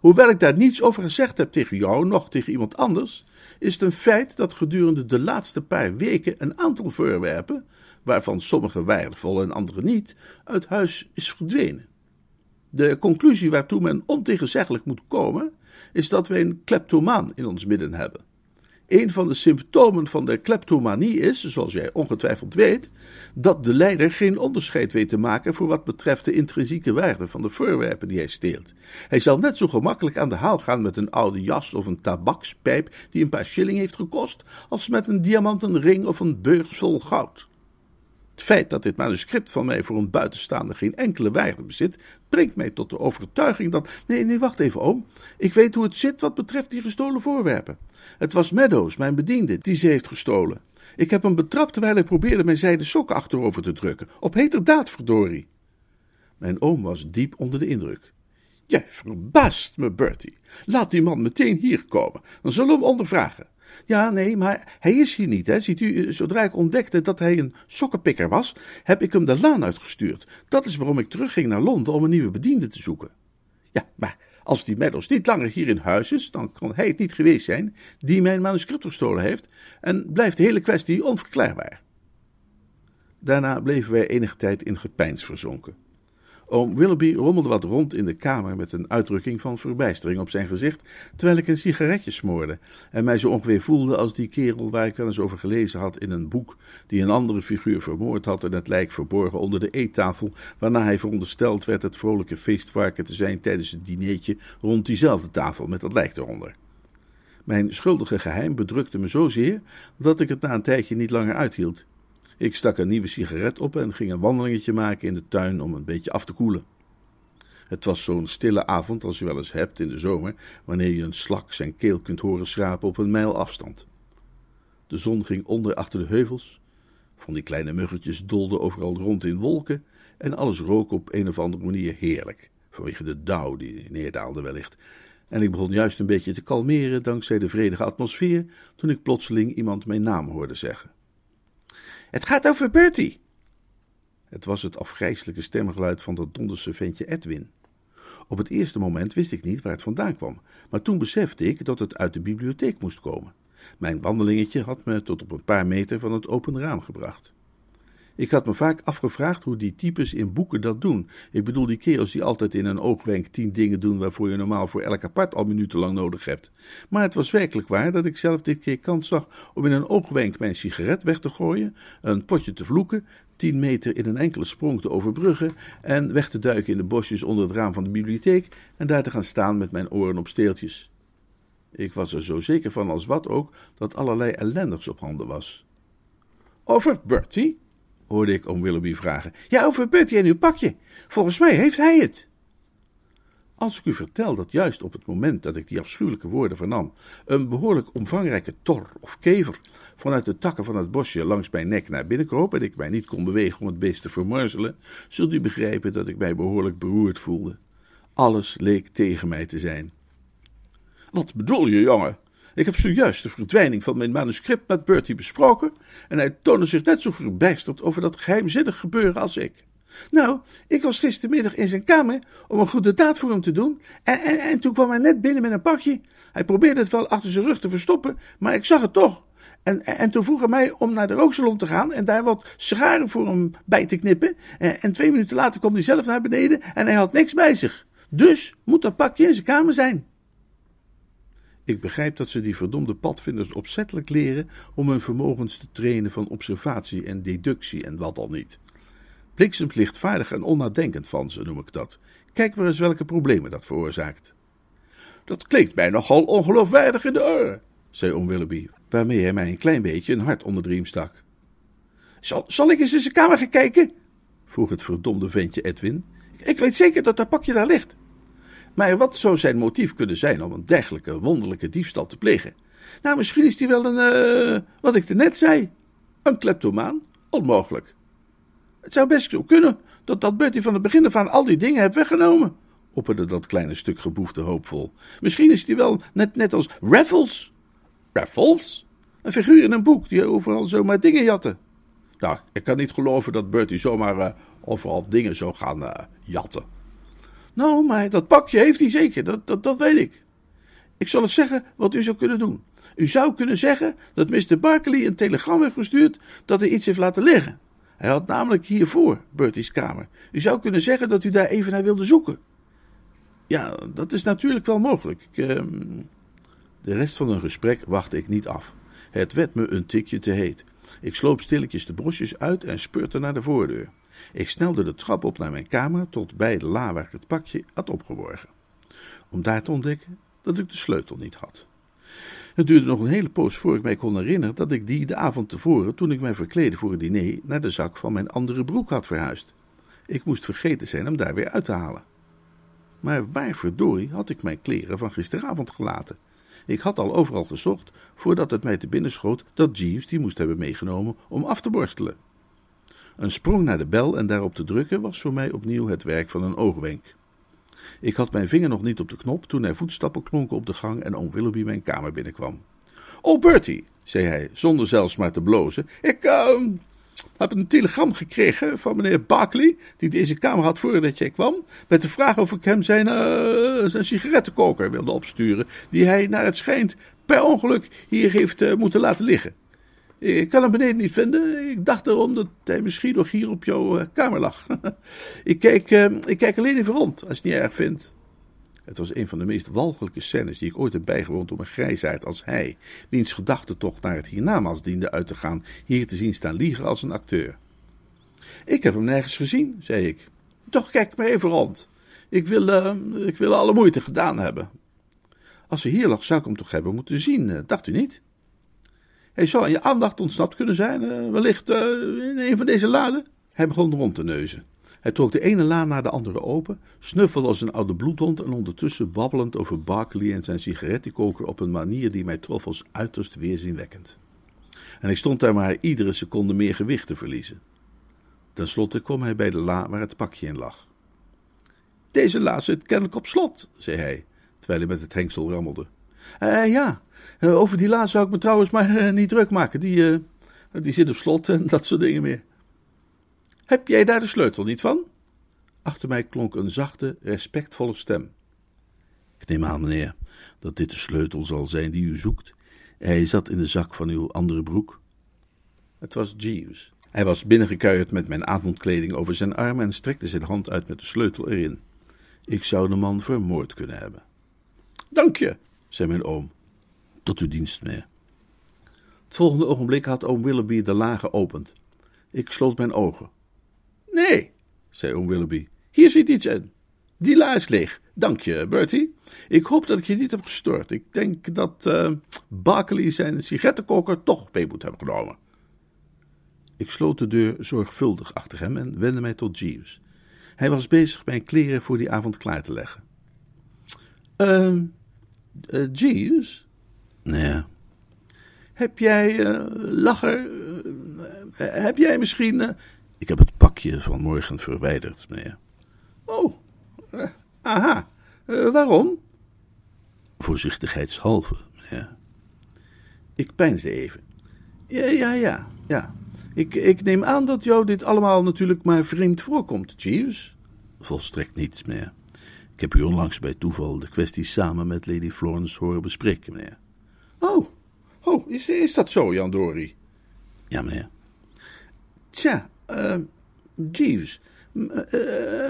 Speaker 1: Hoewel ik daar niets over gezegd heb tegen jou, nog tegen iemand anders, is het een feit dat gedurende de laatste paar weken een aantal voorwerpen, waarvan sommige waardevol en andere niet, uit huis is verdwenen. De conclusie waartoe men ontegenzeggelijk moet komen, is dat wij een kleptomaan in ons midden hebben. Een van de symptomen van de kleptomanie is, zoals jij ongetwijfeld weet, dat de leider geen onderscheid weet te maken voor wat betreft de intrinsieke waarde van de voorwerpen die hij steelt. Hij zal net zo gemakkelijk aan de haal gaan met een oude jas of een tabakspijp die een paar shilling heeft gekost, als met een diamanten ring of een beurs vol goud. Het feit dat dit manuscript van mij voor een buitenstaande geen enkele waarde bezit, brengt mij tot de overtuiging dat. Nee, nee, wacht even, oom. Ik weet hoe het zit wat betreft die gestolen voorwerpen. Het was Meadows, mijn bediende, die ze heeft gestolen. Ik heb hem betrapt terwijl hij probeerde mijn zijden sokken achterover te drukken. Op heterdaad, verdorie. Mijn oom was diep onder de indruk. Jij verbaast me, Bertie. Laat die man meteen hier komen. Dan zullen we hem ondervragen. Ja, nee, maar hij is hier niet, hè. Ziet u, zodra ik ontdekte dat hij een sokkenpikker was, heb ik hem de laan uitgestuurd. Dat is waarom ik terugging naar Londen om een nieuwe bediende te zoeken. Ja, maar als die Meadows niet langer hier in huis is, dan kan hij het niet geweest zijn die mijn manuscript gestolen heeft en blijft de hele kwestie onverklaarbaar. Daarna bleven wij enige tijd in gepeins verzonken. Oom Willoughby rommelde wat rond in de kamer met een uitdrukking van verbijstering op zijn gezicht, terwijl ik een sigaretje smoorde en mij zo ongeveer voelde als die kerel waar ik wel eens over gelezen had in een boek, die een andere figuur vermoord had en het lijk verborgen onder de eettafel, waarna hij verondersteld werd het vrolijke feestvarken te zijn tijdens het dineetje rond diezelfde tafel met dat lijk eronder. Mijn schuldige geheim bedrukte me zozeer dat ik het na een tijdje niet langer uithield. Ik stak een nieuwe sigaret op en ging een wandelingetje maken in de tuin om een beetje af te koelen. Het was zo'n stille avond als je wel eens hebt in de zomer, wanneer je een slak zijn keel kunt horen schrapen op een mijl afstand. De zon ging onder achter de heuvels, van die kleine muggetjes dolden overal rond in wolken en alles rook op een of andere manier heerlijk, vanwege de dauw die neerdaalde wellicht. En ik begon juist een beetje te kalmeren dankzij de vredige atmosfeer, toen ik plotseling iemand mijn naam hoorde zeggen. Het gaat over Bertie. Het was het afgrijselijke stemgeluid van dat donderse ventje Edwin. Op het eerste moment wist ik niet waar het vandaan kwam, maar toen besefte ik dat het uit de bibliotheek moest komen. Mijn wandelingetje had me tot op een paar meter van het open raam gebracht. Ik had me vaak afgevraagd hoe die types in boeken dat doen. Ik bedoel die kerels die altijd in een oogwenk tien dingen doen waarvoor je normaal voor elk apart al minutenlang nodig hebt. Maar het was werkelijk waar dat ik zelf dit keer kans zag om in een oogwenk mijn sigaret weg te gooien, een potje te vloeken, tien meter in een enkele sprong te overbruggen en weg te duiken in de bosjes onder het raam van de bibliotheek en daar te gaan staan met mijn oren op steeltjes. Ik was er zo zeker van als wat ook dat allerlei ellendigs op handen was. Over Bertie? Hoorde ik oom Willoughby vragen. Ja, over Bertie en uw pakje. Volgens mij heeft hij het. Als ik u vertel dat juist op het moment dat ik die afschuwelijke woorden vernam, een behoorlijk omvangrijke tor of kever vanuit de takken van het bosje langs mijn nek naar binnen kroop en ik mij niet kon bewegen om het beest te vermorzelen, zult u begrijpen dat ik mij behoorlijk beroerd voelde. Alles leek tegen mij te zijn. Wat bedoel je, jongen? Ik heb zojuist de verdwijning van mijn manuscript met Bertie besproken en hij toonde zich net zo verbijsterd over dat geheimzinnig gebeuren als ik. Nou, ik was gistermiddag in zijn kamer om een goede daad voor hem te doen en, en, en toen kwam hij net binnen met een pakje. Hij probeerde het wel achter zijn rug te verstoppen, maar ik zag het toch. En, en, toen vroeg hij mij om naar de rooksalon te gaan en daar wat sigaren voor hem bij te knippen. En, en twee minuten later kwam hij zelf naar beneden en hij had niks bij zich. Dus moet dat pakje in zijn kamer zijn. Ik begrijp dat ze die verdomde padvinders opzettelijk leren om hun vermogens te trainen van observatie en deductie en wat al niet. Bliksems lichtvaardig en onnadenkend van ze, noem ik dat. Kijk maar eens welke problemen dat veroorzaakt. Dat klinkt mij nogal ongeloofwaardig in de oren, zei oom Willoughby, waarmee hij mij een klein beetje een hart onder de riem stak. Zal, zal ik eens in zijn kamer gaan kijken? vroeg het verdomde ventje Edwin. Ik weet zeker dat dat pakje daar ligt. Maar wat zou zijn motief kunnen zijn om een dergelijke wonderlijke diefstal te plegen? Nou, misschien is hij wel een, uh, wat ik net zei, een kleptomaan. Onmogelijk. Het zou best zo kunnen dat, dat Bertie van het begin af aan al die dingen heeft weggenomen, opperde dat kleine stuk geboefte hoopvol. Misschien is hij wel net, net als Raffles. Raffles? Een figuur in een boek die overal zomaar dingen jatte. Nou, ik kan niet geloven dat Bertie zomaar uh, overal dingen zou gaan uh, jatten. Nou, maar dat pakje heeft hij zeker, dat, dat, dat weet ik. Ik zal het zeggen wat u zou kunnen doen. U zou kunnen zeggen dat Mr. Barkley een telegram heeft gestuurd dat hij iets heeft laten liggen. Hij had namelijk hiervoor Bertie's kamer. U zou kunnen zeggen dat u daar even naar wilde zoeken. Ja, dat is natuurlijk wel mogelijk. Ehm, De rest van hun gesprek wachtte ik niet af. Het werd me een tikje te heet. Ik sloop stilletjes de brosjes uit en speurde naar de voordeur. Ik snelde de trap op naar mijn kamer tot bij de la waar ik het pakje had opgeborgen. Om daar te ontdekken dat ik de sleutel niet had. Het duurde nog een hele poos voor ik mij kon herinneren dat ik die de avond tevoren, toen ik mij verkleedde voor het diner, naar de zak van mijn andere broek had verhuisd. Ik moest vergeten zijn hem daar weer uit te halen. Maar waar verdorie had ik mijn kleren van gisteravond gelaten? Ik had al overal gezocht voordat het mij te binnen schoot dat Jeeves die moest hebben meegenomen om af te borstelen. Een sprong naar de bel en daarop te drukken was voor mij opnieuw het werk van een oogwenk. Ik had mijn vinger nog niet op de knop toen er voetstappen klonken op de gang en oom Willoughby mijn kamer binnenkwam. Oh, Bertie, zei hij, zonder zelfs maar te blozen. Ik uh, heb een telegram gekregen van meneer Barkley, die deze kamer had voordat jij kwam, met de vraag of ik hem zijn, uh, zijn sigarettenkoker wilde opsturen, die hij, naar het schijnt, per ongeluk hier heeft uh, moeten laten liggen. Ik kan hem beneden niet vinden. Ik dacht erom dat hij misschien nog hier op jouw uh, kamer lag. ik, kijk, ik kijk alleen even rond, als je het niet erg vindt. Het was een van de meest walgelijke scènes die ik ooit heb bijgewoond om een grijsaard als hij, wiens gedachten toch naar het hiernamaals diende uit te gaan, hier te zien staan liegen als een acteur. Ik heb hem nergens gezien, zei ik. Toch kijk maar even rond. Ik wil, uh, ik wil alle moeite gedaan hebben. Als hij hier lag, zou ik hem toch hebben moeten zien, dacht u niet? Hij zou aan je aandacht ontsnapt kunnen zijn, uh, wellicht uh, in een van deze laden. Hij begon rond te neuzen. Hij trok de ene laan na de andere open, snuffelde als een oude bloedhond en ondertussen babbelend over Barkley en zijn sigarettenkoker op een manier die mij trof als uiterst weerzinwekkend. En ik stond daar maar iedere seconde meer gewicht te verliezen. Ten slotte kwam hij bij de la waar het pakje in lag. Deze la zit kennelijk op slot, zei hij, terwijl hij met het hengsel rammelde. Uh, ja, over die la zou ik me trouwens maar uh, niet druk maken. Die, die zit op slot en dat soort dingen meer. Heb jij daar de sleutel niet van? Achter mij klonk een zachte, respectvolle stem. Ik neem aan, meneer, dat dit de sleutel zal zijn die u zoekt. Hij zat in de zak van uw andere broek. Het was Jeeves. Hij was binnengekuierd met mijn avondkleding over zijn arm en strekte zijn hand uit met de sleutel erin. Ik zou de man vermoord kunnen hebben. Dank je, zei mijn oom. Tot uw dienst, meneer. Het volgende ogenblik had oom Willoughby de la geopend. Ik sloot mijn ogen. Nee, zei oom Willoughby. Hier zit iets in. Die la is leeg. Dank je, Bertie. Ik hoop dat ik je niet heb gestoord. Ik denk dat uh, Barkley zijn sigarettenkoker toch mee moet hebben genomen. Ik sloot de deur zorgvuldig achter hem en wendde mij tot Jeeves. Hij was bezig mijn kleren voor die avond klaar te leggen. Uh, uh, Jeeves? Nee. Heb jij, uh, lacher, heb jij misschien... Ik heb het pakje van morgen verwijderd, meneer. Oh, aha. Waarom? Voorzichtigheidshalve, meneer. Ik peinsde even. Ja, ja, ja, ja. Ik, ik neem aan dat jou dit allemaal natuurlijk maar vreemd voorkomt, Jeeves. Volstrekt niet, meneer. Ik heb u onlangs bij toeval de kwestie samen met Lady Florence horen bespreken, meneer. Oh, oh, is, is dat zo, Jan Dory? Ja, meneer. Tja, uh, Jeeves, uh,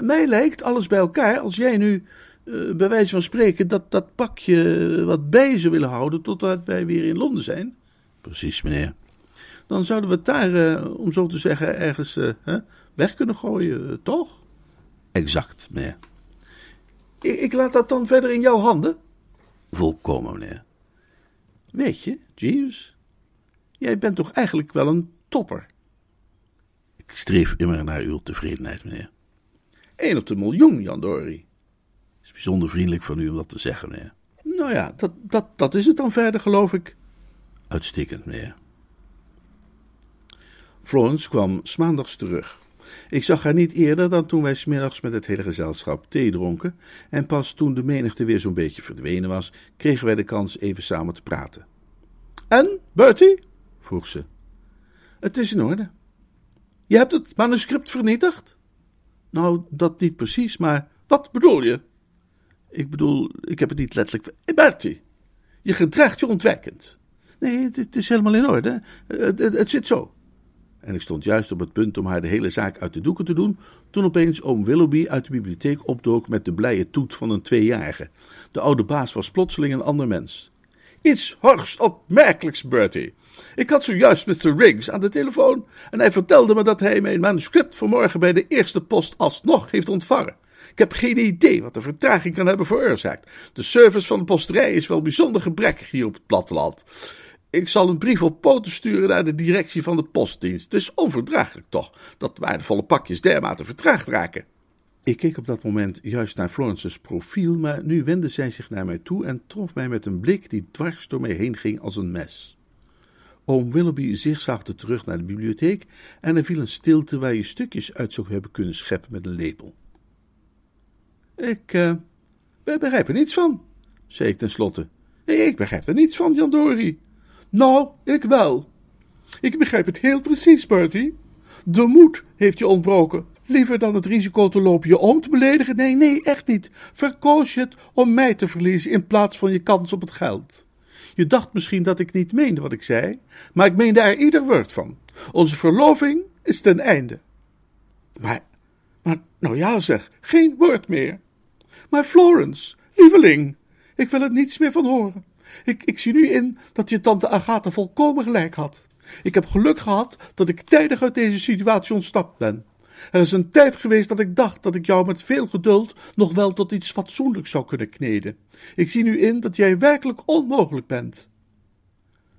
Speaker 1: mij lijkt alles bij elkaar als jij nu, uh, bij wijze van spreken, dat, dat pakje wat bij zou willen houden totdat wij weer in Londen zijn. Precies, meneer. Dan zouden we het daar, om zo te zeggen, ergens weg kunnen gooien, toch? Exact, meneer. Ik, ik laat dat dan verder in jouw handen? Volkomen, meneer. Weet je, Jeeves, jij bent toch eigenlijk wel een topper? Ik streef immer naar uw tevredenheid, meneer. Eén op de miljoen, Jan Dory. Het is bijzonder vriendelijk van u om dat te zeggen, meneer. Nou ja, dat, dat, dat is het dan verder, geloof ik. Uitstekend, meneer. Florence kwam maandags terug. Ik zag haar niet eerder dan toen wij smiddags met het hele gezelschap thee dronken, en pas toen de menigte weer zo'n beetje verdwenen was, kregen wij de kans even samen te praten. En, Bertie? vroeg ze. Het is in orde. Je hebt het manuscript vernietigd? Nou, dat niet precies, maar wat bedoel je? Ik bedoel, ik heb het niet letterlijk. Bertie, je gedraagt je ontwijkend. Nee, het is helemaal in orde. Het, het zit zo. En ik stond juist op het punt om haar de hele zaak uit de doeken te doen, toen opeens oom Willoughby uit de bibliotheek opdook met de blije toet van een tweejarige. De oude baas was plotseling een ander mens. Iets hoogst opmerkelijks, Bertie. Ik had zojuist Mr. Riggs aan de telefoon en hij vertelde me dat hij mijn manuscript vanmorgen bij de eerste post alsnog heeft ontvangen. Ik heb geen idee wat de vertraging kan hebben veroorzaakt. De service van de posterij is wel bijzonder gebrekkig hier op het platteland. Ik zal een brief op poten sturen naar de directie van de postdienst. Het is onverdraaglijk toch dat waardevolle pakjes dermate vertraagd raken. Ik keek op dat moment juist naar Florence's profiel, maar nu wendde zij zich naar mij toe en trof mij met een blik die dwars door mij heen ging als een mes. Oom Willoughby zigzagde terug naar de bibliotheek en er viel een stilte waar je stukjes uit zou hebben kunnen scheppen met een lepel. Ik uh, begrijp er niets van, zei ik tenslotte. Ik begrijp er niets van, Jan Dori. Nou, ik wel. Ik begrijp het heel precies, Bertie. De moed heeft je ontbroken. Liever dan het risico te lopen je om te beledigen? Nee, nee, echt niet. Verkoos je het om mij te verliezen in plaats van je kans op het geld. Je dacht misschien dat ik niet meende wat ik zei, maar ik meende er ieder woord van. Onze verloving is ten einde. Maar, maar, nou ja zeg, geen woord meer. Maar Florence, lieveling, ik wil er niets meer van horen. Ik, ik zie nu in dat je tante Agatha volkomen gelijk had. Ik heb geluk gehad dat ik tijdig uit deze situatie ontsnapt ben. Er is een tijd geweest dat ik dacht dat ik jou met veel geduld nog wel tot iets fatsoenlijks zou kunnen kneden. Ik zie nu in dat jij werkelijk onmogelijk bent.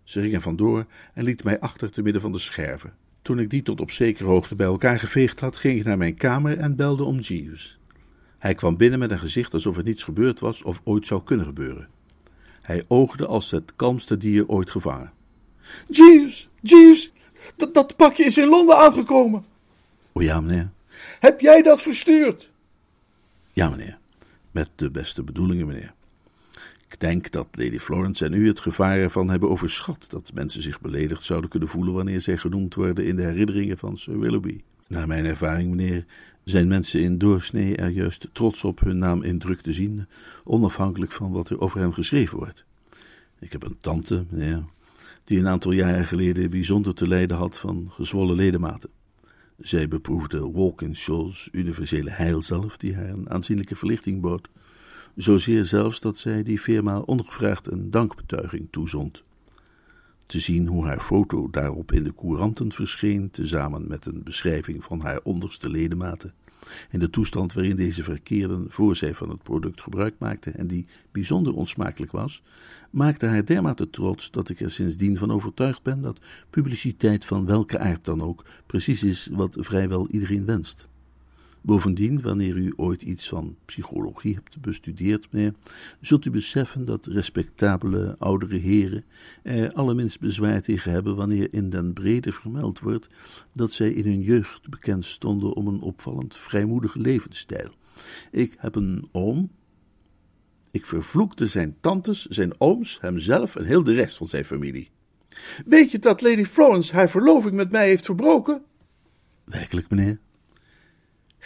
Speaker 1: Ze ging er vandoor en liet mij achter te midden van de scherven. Toen ik die tot op zekere hoogte bij elkaar geveegd had, ging ik naar mijn kamer en belde om Jeeves. Hij kwam binnen met een gezicht alsof er niets gebeurd was of ooit zou kunnen gebeuren. Hij oogde als het kalmste dier ooit gevangen. Jeeves, Jeeves, dat, dat pakje is in Londen aangekomen. O ja, meneer. Heb jij dat verstuurd? Ja, meneer. Met de beste bedoelingen, meneer. Ik denk dat Lady Florence en u het gevaar ervan hebben overschat dat mensen zich beledigd zouden kunnen voelen wanneer zij genoemd worden in de herinneringen van Sir Willoughby. Naar mijn ervaring, meneer, zijn mensen in doorsnee er juist trots op hun naam in druk te zien, onafhankelijk van wat er over hen geschreven wordt. Ik heb een tante, meneer, die een aantal jaren geleden bijzonder te lijden had van gezwollen ledematen. Zij beproefde Walkinshaw's universele heilzalf, die haar een aanzienlijke verlichting bood, zozeer zelfs dat zij die firma ongevraagd een dankbetuiging toezond. Te zien hoe haar foto daarop in de couranten verscheen, tezamen met een beschrijving van haar onderste ledematen, in de toestand waarin deze verkeerden voor zij van het product gebruik maakte en die bijzonder onsmakelijk was, maakte haar dermate trots dat ik er sindsdien van overtuigd ben dat publiciteit van welke aard dan ook precies is wat vrijwel iedereen wenst. Bovendien, wanneer u ooit iets van psychologie hebt bestudeerd, meneer, zult u beseffen dat respectabele oudere heren er allerminst bezwaar tegen hebben wanneer in den brede vermeld wordt dat zij in hun jeugd bekend stonden om een opvallend vrijmoedige levensstijl. Ik heb een oom. Ik vervloekte zijn tantes, zijn ooms, hemzelf en heel de rest van zijn familie. Weet je dat Lady Florence haar verloving met mij heeft verbroken? Werkelijk, meneer?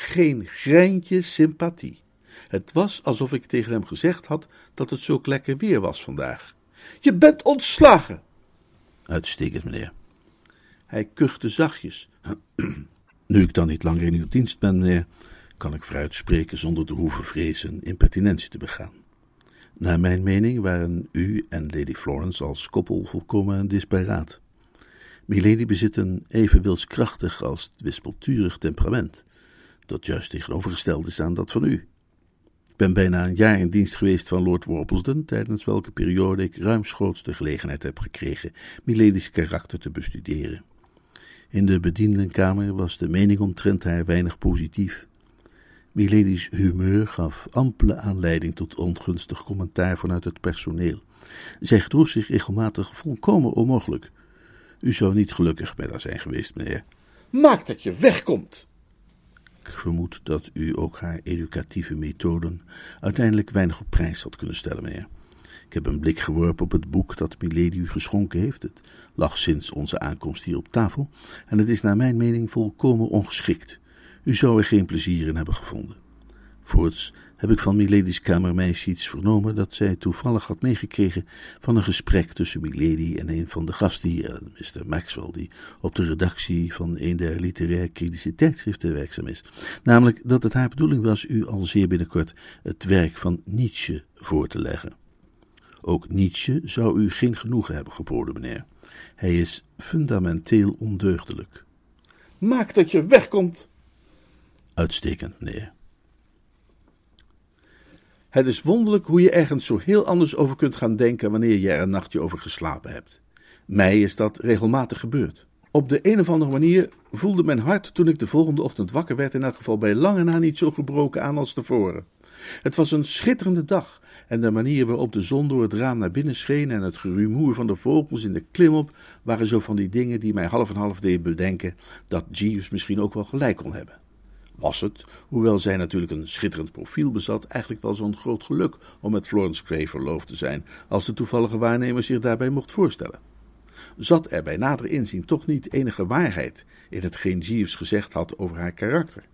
Speaker 1: Geen greintje sympathie. Het was alsof ik tegen hem gezegd had dat het zo lekker weer was vandaag. Je bent ontslagen. Uitstekend, meneer. Hij kuchte zachtjes. nu ik dan niet langer in uw dienst ben, meneer, kan ik vooruit spreken zonder te hoeven vrezen impertinentie te begaan. Naar mijn mening waren u en Lady Florence als koppel volkomen disparaat. Milady bezit een even wilskrachtig als wispelturig temperament dat juist tegenovergesteld is aan dat van u. Ik ben bijna een jaar in dienst geweest van Lord Worplesdon, tijdens welke periode ik ruimschoots de gelegenheid heb gekregen Milady's karakter te bestuderen. In de bediendenkamer was de mening omtrent haar weinig positief. Milady's humeur gaf ampele aanleiding tot ongunstig commentaar vanuit het personeel. Zij gedroeg zich regelmatig volkomen onmogelijk. U zou niet gelukkig met haar zijn geweest, meneer. Maak dat je wegkomt! Ik vermoed dat u ook haar educatieve methoden uiteindelijk weinig op prijs had kunnen stellen, meneer. Ik heb een blik geworpen op het boek dat Milady u geschonken heeft. Het lag sinds onze aankomst hier op tafel en het is naar mijn mening volkomen ongeschikt. U zou er geen plezier in hebben gevonden. Voorts
Speaker 2: heb ik van Milady's kamermeisje iets vernomen dat zij toevallig had meegekregen van een gesprek tussen Milady en een van de gasten hier, Mr. Maxwell, die op de redactie van een der literair kritische tijdschriften werkzaam is. Namelijk dat het haar bedoeling was u al zeer binnenkort het werk van Nietzsche voor te leggen. Ook Nietzsche zou u geen genoegen hebben geboden, meneer. Hij is fundamenteel ondeugdelijk.
Speaker 1: Maak dat je wegkomt.
Speaker 2: Uitstekend, meneer.
Speaker 1: Het is wonderlijk hoe je ergens zo heel anders over kunt gaan denken wanneer je er een nachtje over geslapen hebt. Mij is dat regelmatig gebeurd. Op de een of andere manier voelde mijn hart toen ik de volgende ochtend wakker werd in elk geval bij lange na niet zo gebroken aan als tevoren. Het was een schitterende dag en de manier waarop de zon door het raam naar binnen scheen en het gerumoer van de vogels in de klimop waren zo van die dingen die mij half en half deden bedenken dat Jeeves misschien ook wel gelijk kon hebben. Was het, hoewel zij natuurlijk een schitterend profiel bezat, eigenlijk wel zo'n groot geluk om met Florence Gray verloofd te zijn, als de toevallige waarnemer zich daarbij mocht voorstellen. Zat er bij nader inzien toch niet enige waarheid in hetgeen Jeeves gezegd had over haar karakter?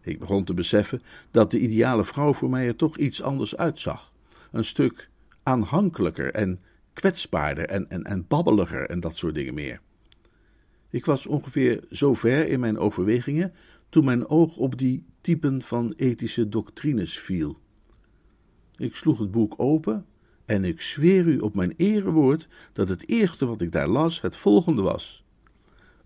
Speaker 1: Ik begon te beseffen dat de ideale vrouw voor mij er toch iets anders uitzag. Een stuk aanhankelijker en kwetsbaarder en, en, en babbeliger en dat soort dingen meer. Ik was ongeveer zo ver in mijn overwegingen toen mijn oog op die typen van ethische doctrines viel. Ik sloeg het boek open en ik zweer u op mijn erewoord dat het eerste wat ik daar las het volgende was.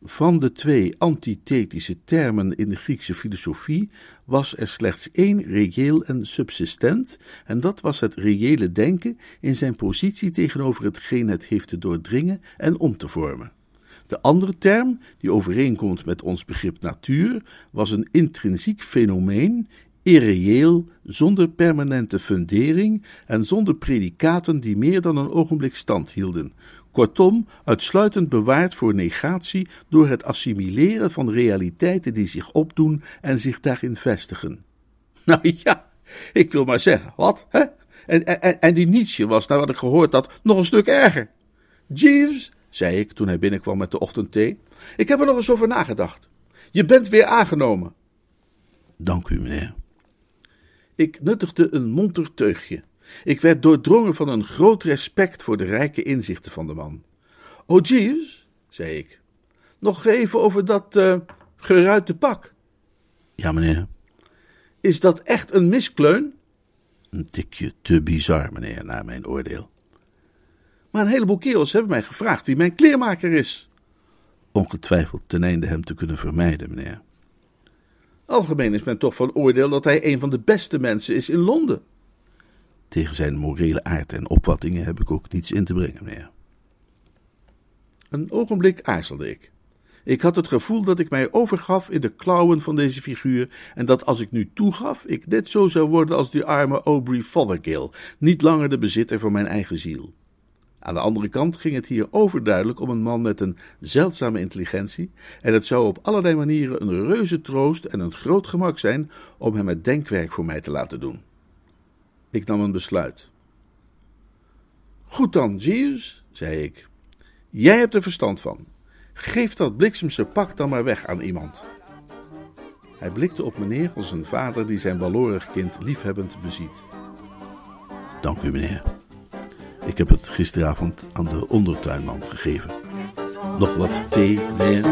Speaker 1: Van de twee antithetische termen in de Griekse filosofie was er slechts één reëel en subsistent, en dat was het reële denken in zijn positie tegenover hetgeen het heeft te doordringen en om te vormen. De andere term, die overeenkomt met ons begrip natuur, was een intrinsiek fenomeen, irreëel, zonder permanente fundering en zonder predicaten die meer dan een ogenblik stand hielden. Kortom, uitsluitend bewaard voor negatie door het assimileren van realiteiten die zich opdoen en zich daarin vestigen. Nou ja, ik wil maar zeggen, wat, hè? En, en, en die Nietzsche was, naar wat ik gehoord had, nog een stuk erger. Jeeves, zei ik toen hij binnenkwam met de ochtendthee, ik heb er nog eens over nagedacht. Je bent weer aangenomen.
Speaker 2: Dank u, meneer.
Speaker 1: Ik nuttigde een monter teugje. Ik werd doordrongen van een groot respect voor de rijke inzichten van de man. O, Jeeves, zei ik, nog even over dat uh, geruite pak.
Speaker 2: Ja, meneer.
Speaker 1: Is dat echt een miskleun?
Speaker 2: Een tikje te bizar, meneer, naar mijn oordeel.
Speaker 1: Maar een heleboel kerels hebben mij gevraagd wie mijn kleermaker is.
Speaker 2: Ongetwijfeld ten einde hem te kunnen vermijden, meneer.
Speaker 1: Algemeen is men toch van oordeel dat hij een van de beste mensen is in Londen.
Speaker 2: Tegen zijn morele aard en opvattingen heb ik ook niets in te brengen, meneer.
Speaker 1: Een ogenblik aarzelde ik. Ik had het gevoel dat ik mij overgaf in de klauwen van deze figuur en dat als ik nu toegaf, ik net zo zou worden als die arme Aubrey Fothergill, niet langer de bezitter van mijn eigen ziel. Aan de andere kant ging het hier overduidelijk om een man met een zeldzame intelligentie, en het zou op allerlei manieren een reuze troost en een groot gemak zijn om hem het denkwerk voor mij te laten doen. Ik nam een besluit. Goed dan, Jeeves, zei ik. Jij hebt er verstand van. Geef dat bliksemse pak dan maar weg aan iemand. Hij blikte op meneer als een vader die zijn balorig kind liefhebbend beziet.
Speaker 2: Dank u, meneer. Ik heb het gisteravond aan de ondertuinman gegeven. Nog wat thee, weer.